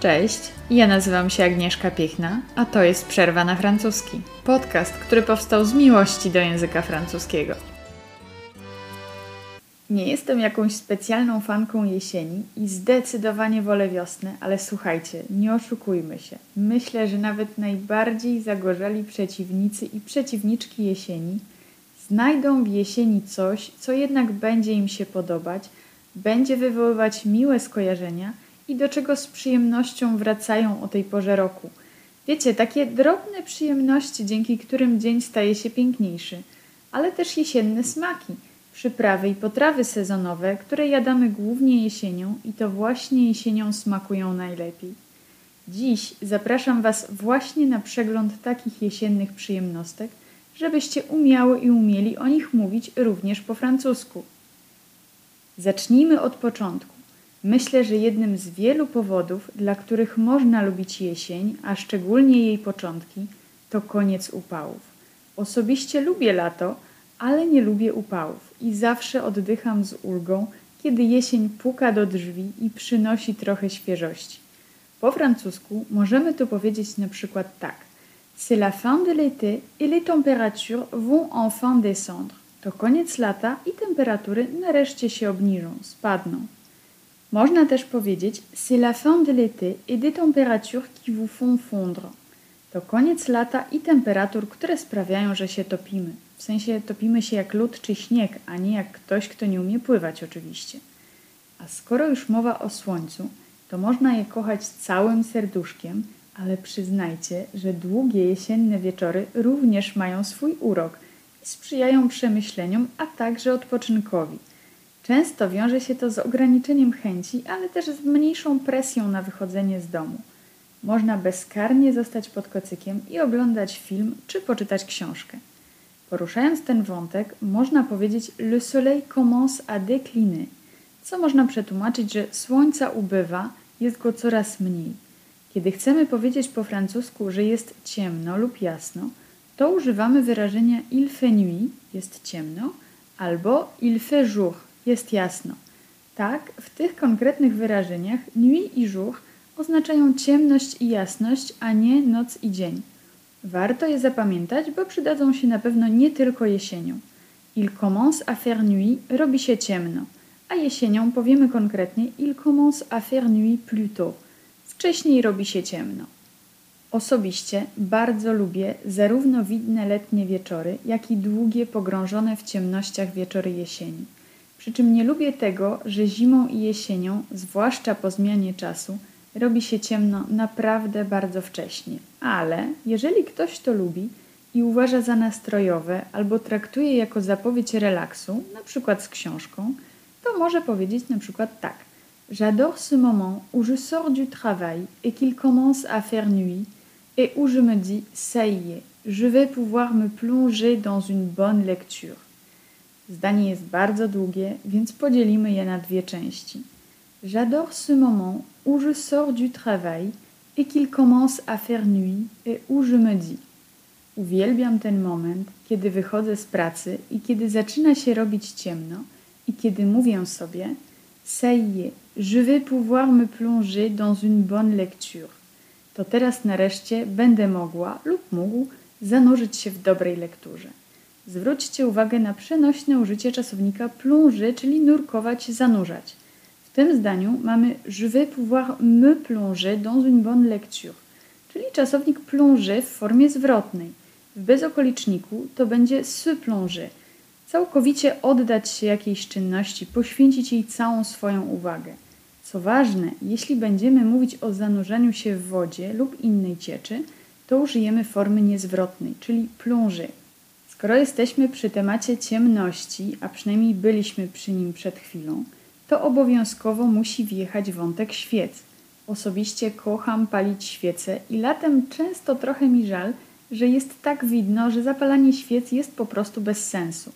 Cześć, ja nazywam się Agnieszka Piechna, a to jest Przerwa na francuski. Podcast, który powstał z miłości do języka francuskiego. Nie jestem jakąś specjalną fanką jesieni i zdecydowanie wolę wiosnę, ale słuchajcie, nie oszukujmy się. Myślę, że nawet najbardziej zagorzali przeciwnicy i przeciwniczki jesieni znajdą w jesieni coś, co jednak będzie im się podobać, będzie wywoływać miłe skojarzenia – i do czego z przyjemnością wracają o tej porze roku. Wiecie, takie drobne przyjemności, dzięki którym dzień staje się piękniejszy, ale też jesienne smaki, przyprawy i potrawy sezonowe, które jadamy głównie jesienią i to właśnie jesienią smakują najlepiej. Dziś zapraszam Was właśnie na przegląd takich jesiennych przyjemnostek, żebyście umiały i umieli o nich mówić również po francusku. Zacznijmy od początku. Myślę, że jednym z wielu powodów, dla których można lubić jesień, a szczególnie jej początki, to koniec upałów. Osobiście lubię lato, ale nie lubię upałów i zawsze oddycham z ulgą, kiedy jesień puka do drzwi i przynosi trochę świeżości. Po francusku możemy tu powiedzieć na przykład tak: C'est la fin de l'été et les températures vont enfin descendre. To koniec lata i temperatury nareszcie się obniżą, spadną. Można też powiedzieć c'est la fin de l'été et des températures qui vous font fondre. To koniec lata i temperatur, które sprawiają, że się topimy. W sensie topimy się jak lód czy śnieg, a nie jak ktoś, kto nie umie pływać oczywiście. A skoro już mowa o słońcu, to można je kochać całym serduszkiem, ale przyznajcie, że długie jesienne wieczory również mają swój urok sprzyjają przemyśleniom, a także odpoczynkowi – Często wiąże się to z ograniczeniem chęci, ale też z mniejszą presją na wychodzenie z domu. Można bezkarnie zostać pod kocykiem i oglądać film czy poczytać książkę. Poruszając ten wątek, można powiedzieć Le soleil commence à décliner, co można przetłumaczyć, że słońca ubywa, jest go coraz mniej. Kiedy chcemy powiedzieć po francusku, że jest ciemno lub jasno, to używamy wyrażenia il fait nuit, jest ciemno, albo il fait jour, jest jasno. Tak, w tych konkretnych wyrażeniach nuit i jour oznaczają ciemność i jasność, a nie noc i dzień. Warto je zapamiętać, bo przydadzą się na pewno nie tylko jesienią. Il commence à faire nuit robi się ciemno, a jesienią powiemy konkretnie il commence à faire nuit plus tôt. Wcześniej robi się ciemno. Osobiście bardzo lubię zarówno widne letnie wieczory, jak i długie, pogrążone w ciemnościach wieczory jesieni. Przy czym nie lubię tego, że zimą i jesienią, zwłaszcza po zmianie czasu, robi się ciemno naprawdę bardzo wcześnie. Ale jeżeli ktoś to lubi i uważa za nastrojowe albo traktuje jako zapowiedź relaksu, na przykład z książką, to może powiedzieć na przykład tak. J'adore ce moment où je sors du travail et qu'il commence à faire nuit et où je me dis ça y est, je vais pouvoir me plonger dans une bonne lecture. Zdanie jest bardzo długie, więc podzielimy je na dwie części. J'adore ce moment où je sors du travail et qu'il commence à faire nuit et où je me dis. Uwielbiam ten moment, kiedy wychodzę z pracy i kiedy zaczyna się robić ciemno i kiedy mówię sobie Ça y est, je vais pouvoir me plonger dans une bonne lecture. To teraz nareszcie będę mogła lub mógł zanurzyć się w dobrej lekturze. Zwróćcie uwagę na przenośne użycie czasownika plonger, czyli nurkować, zanurzać. W tym zdaniu mamy Je vais pouvoir me plonger dans une bonne lecture, czyli czasownik plonger w formie zwrotnej. W bezokoliczniku to będzie se plonger. Całkowicie oddać się jakiejś czynności, poświęcić jej całą swoją uwagę. Co ważne, jeśli będziemy mówić o zanurzaniu się w wodzie lub innej cieczy, to użyjemy formy niezwrotnej, czyli plonger. Skoro jesteśmy przy temacie ciemności, a przynajmniej byliśmy przy nim przed chwilą, to obowiązkowo musi wjechać wątek świec. Osobiście kocham palić świece i latem często trochę mi żal, że jest tak widno, że zapalanie świec jest po prostu bez sensu.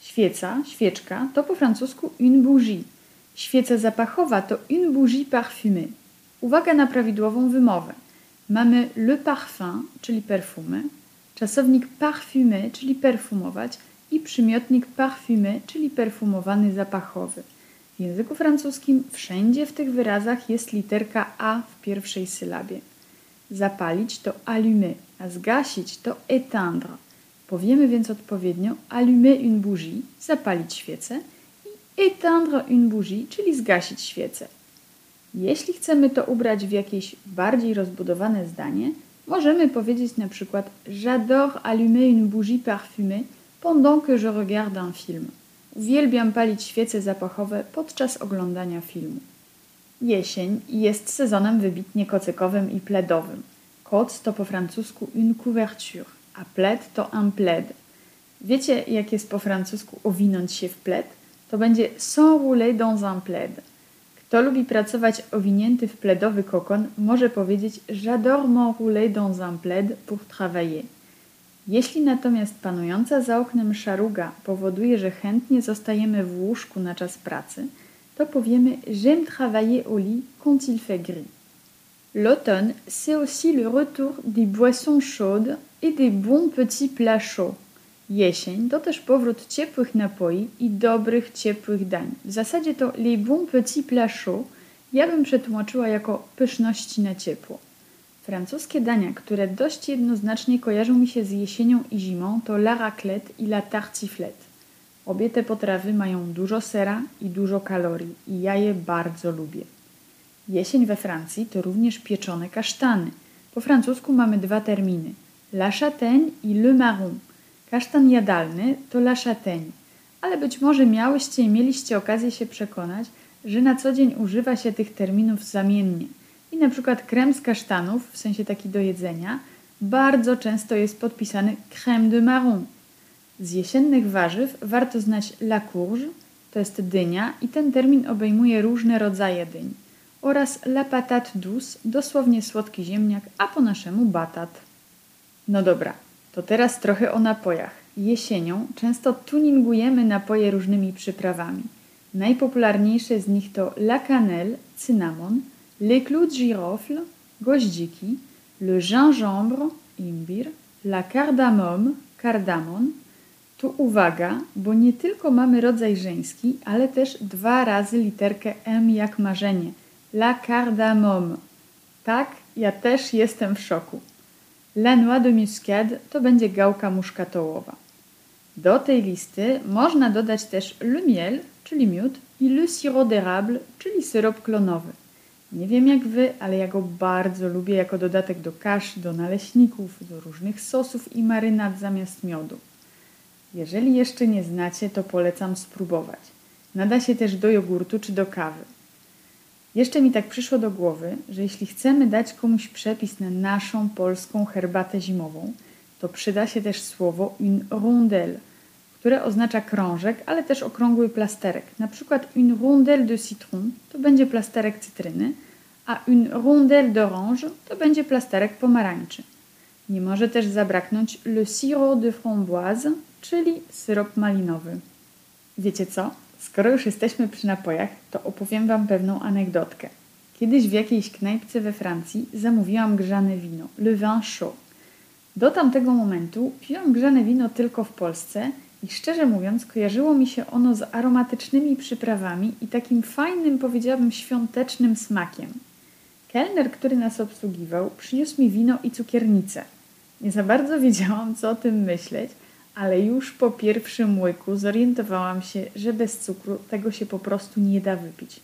Świeca, świeczka to po francusku une bougie. Świeca zapachowa to une bougie parfumée. Uwaga na prawidłową wymowę. Mamy le parfum, czyli perfumy, czasownik parfumé, czyli perfumować i przymiotnik parfumé, czyli perfumowany zapachowy. W języku francuskim wszędzie w tych wyrazach jest literka A w pierwszej sylabie. Zapalić to allumer, a zgasić to éteindre. Powiemy więc odpowiednio allumer une bougie, zapalić świecę éteindre une bougie, czyli zgasić świecę. Jeśli chcemy to ubrać w jakieś bardziej rozbudowane zdanie, możemy powiedzieć na przykład J'adore allumer une bougie parfumée pendant que je regarde un film. Uwielbiam palić świece zapachowe podczas oglądania filmu. Jesień jest sezonem wybitnie kocykowym i pledowym. Koc to po francusku une couverture, a plaid to un plaid. Wiecie, jak jest po francusku owinąć się w plaid? To będzie s'enrouler dans un plaid. Kto lubi pracować owinięty w pledowy kokon, może powiedzieć J'adore m'enrouler dans un plaid pour travailler. Jeśli natomiast panująca za oknem szaruga powoduje, że chętnie zostajemy w łóżku na czas pracy, to powiemy J'aime travailler au lit quand il fait gris. L'automne, c'est aussi le retour des boissons chaudes et des bons petits plats chauds. Jesień to też powrót ciepłych napoi i dobrych, ciepłych dań. W zasadzie to les bons petits plats chauds ja bym przetłumaczyła jako pyszności na ciepło. Francuskie dania, które dość jednoznacznie kojarzą mi się z jesienią i zimą, to la raclette i la tartiflette. Obie te potrawy mają dużo sera i dużo kalorii i ja je bardzo lubię. Jesień we Francji to również pieczone kasztany. Po francusku mamy dwa terminy: la châtaigne i le marron. Kasztan jadalny to la ale być może miałyście i mieliście okazję się przekonać, że na co dzień używa się tych terminów zamiennie. I na przykład krem z kasztanów, w sensie taki do jedzenia, bardzo często jest podpisany crème de marron. Z jesiennych warzyw warto znać la courge, to jest dynia i ten termin obejmuje różne rodzaje dyń, oraz la patate douce, dosłownie słodki ziemniak, a po naszemu batat. No dobra, to teraz trochę o napojach. Jesienią często tuningujemy napoje różnymi przyprawami. Najpopularniejsze z nich to la cannelle, cynamon, les clous de girofle, goździki, le gingembre, imbir, la cardamome, kardamon. Tu uwaga, bo nie tylko mamy rodzaj żeński, ale też dwa razy literkę M jak marzenie. La cardamome. Tak, ja też jestem w szoku. La noix de muscade to będzie gałka muszkatołowa. Do tej listy można dodać też le miel, czyli miód, i le sirop d'érable, czyli syrop klonowy. Nie wiem jak wy, ale ja go bardzo lubię jako dodatek do kasz, do naleśników, do różnych sosów i marynat zamiast miodu. Jeżeli jeszcze nie znacie, to polecam spróbować. Nada się też do jogurtu czy do kawy. Jeszcze mi tak przyszło do głowy, że jeśli chcemy dać komuś przepis na naszą polską herbatę zimową, to przyda się też słowo une rondelle, które oznacza krążek, ale też okrągły plasterek. Na przykład une rondelle de citron to będzie plasterek cytryny, a une rondelle d'orange to będzie plasterek pomarańczy. Nie może też zabraknąć le sirop de framboise, czyli syrop malinowy. Wiecie co? Skoro już jesteśmy przy napojach, to opowiem Wam pewną anegdotkę. Kiedyś w jakiejś knajpce we Francji zamówiłam grzane wino, le vin chaud. Do tamtego momentu piłam grzane wino tylko w Polsce i szczerze mówiąc kojarzyło mi się ono z aromatycznymi przyprawami i takim fajnym, powiedziałabym, świątecznym smakiem. Kelner, który nas obsługiwał, przyniósł mi wino i cukiernicę. Nie za bardzo wiedziałam, co o tym myśleć, ale już po pierwszym łyku zorientowałam się, że bez cukru tego się po prostu nie da wypić.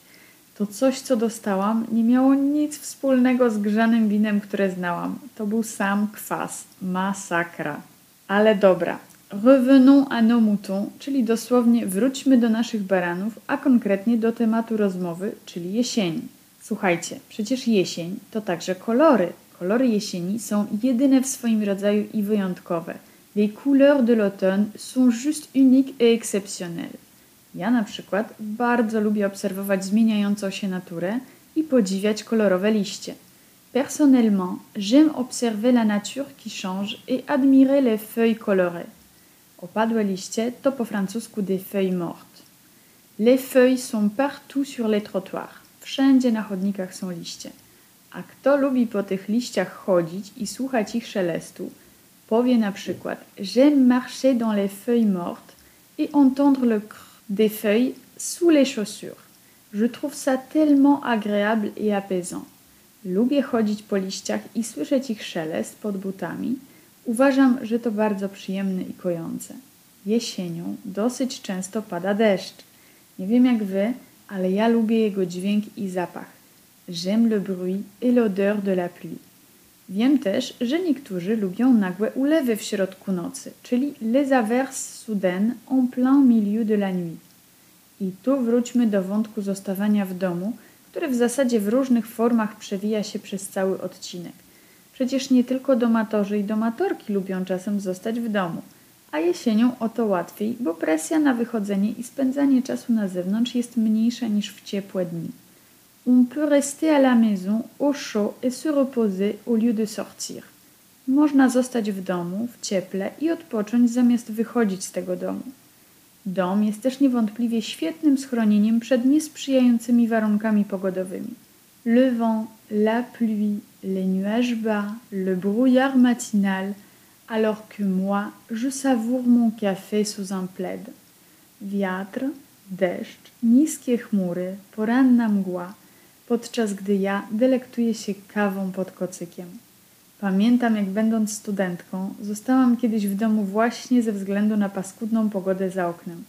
To coś, co dostałam, nie miało nic wspólnego z grzanym winem, które znałam. To był sam kwas. Masakra. Ale dobra. Revenons à nos moutons, czyli dosłownie wróćmy do naszych baranów, a konkretnie do tematu rozmowy, czyli jesieni. Słuchajcie, przecież jesień to także kolory. Kolory jesieni są jedyne w swoim rodzaju i wyjątkowe – Les couleurs de l'automne sont juste uniques et exceptionnelles. Ja na przykład bardzo lubię obserwować zmieniającą się naturę i podziwiać kolorowe liście. Personnellement, j'aime observer la nature qui change et admirer les feuilles colorées. Opadłe liście to po francusku des feuilles mortes. Les feuilles sont partout sur les trottoirs. Wszędzie na chodnikach są liście. A kto lubi po tych liściach chodzić i słuchać ich szelestu, powie na przykład J'aime marcher dans les feuilles mortes et entendre le crrr des feuilles sous les chaussures. Je trouve ça tellement agréable et apaisant. Lubię chodzić po liściach i słyszeć ich szelest pod butami. Uważam, że to bardzo przyjemne i kojące. Jesienią dosyć często pada deszcz. Nie wiem jak wy, ale ja lubię jego dźwięk i zapach. J'aime le bruit et l'odeur de la pluie. Wiem też, że niektórzy lubią nagłe ulewy w środku nocy, czyli les averses soudaines en plein milieu de la nuit. I tu wróćmy do wątku zostawania w domu, który w zasadzie w różnych formach przewija się przez cały odcinek. Przecież nie tylko domatorzy i domatorki lubią czasem zostać w domu, a jesienią o to łatwiej, bo presja na wychodzenie i spędzanie czasu na zewnątrz jest mniejsza niż w ciepłe dni. On peut rester à la maison au chaud et se reposer au lieu de sortir. Można zostać w domu, w cieple i odpocząć zamiast wychodzić z tego domu. Dom jest też niewątpliwie świetnym schronieniem przed niesprzyjającymi warunkami pogodowymi. Le vent, la pluie, les nuages bas, le brouillard matinal, alors que moi, je savoure mon café sous un plaid. Wiatr, deszcz, niskie chmury, poranna mgła, podczas gdy ja delektuję się kawą pod kocykiem. Pamiętam, jak będąc studentką, zostałam kiedyś w domu właśnie ze względu na paskudną pogodę za oknem.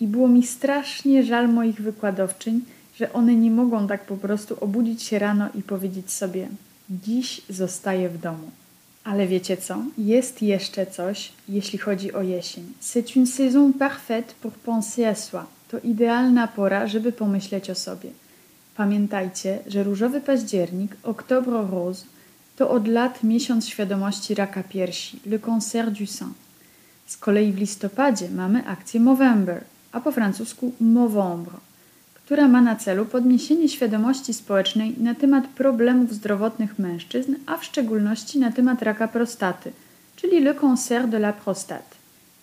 I było mi strasznie żal moich wykładowczyń, że one nie mogą tak po prostu obudzić się rano i powiedzieć sobie: Dziś zostaję w domu. Ale wiecie co? Jest jeszcze coś, jeśli chodzi o jesień. C'est une saison parfaite pour penser à soi. To idealna pora, żeby pomyśleć o sobie. Pamiętajcie, że różowy październik, Oktobro Rose, to od lat miesiąc świadomości raka piersi, Le Cancer du Sein. Z kolei w listopadzie mamy akcję Movember, a po francusku Movembre, która ma na celu podniesienie świadomości społecznej na temat problemów zdrowotnych mężczyzn, a w szczególności na temat raka prostaty, czyli Le Cancer de la Prostate.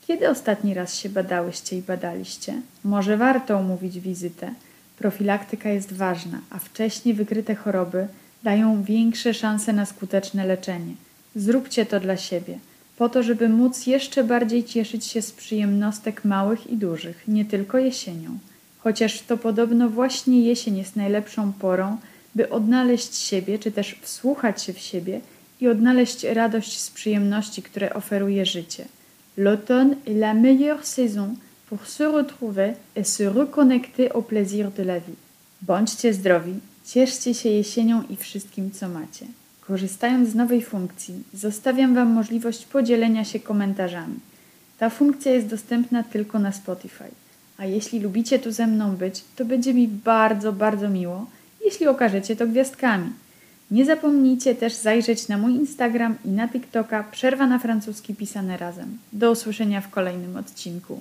Kiedy ostatni raz się badałyście i badaliście? Może warto umówić wizytę. Profilaktyka jest ważna, a wcześniej wykryte choroby dają większe szanse na skuteczne leczenie. Zróbcie to dla siebie, po to, żeby móc jeszcze bardziej cieszyć się z przyjemnostek małych i dużych, nie tylko jesienią. Chociaż to podobno właśnie jesień jest najlepszą porą, by odnaleźć siebie, czy też wsłuchać się w siebie i odnaleźć radość z przyjemności, które oferuje życie. L'automne est la meilleure saison pour se retrouver et se reconnecter au plaisir de la vie. Bądźcie zdrowi, cieszcie się jesienią i wszystkim, co macie. Korzystając z nowej funkcji, zostawiam Wam możliwość podzielenia się komentarzami. Ta funkcja jest dostępna tylko na Spotify. A jeśli lubicie tu ze mną być, to będzie mi bardzo, bardzo miło, jeśli okażecie to gwiazdkami. Nie zapomnijcie też zajrzeć na mój Instagram i na TikToka Przerwa na francuski pisane razem. Do usłyszenia w kolejnym odcinku.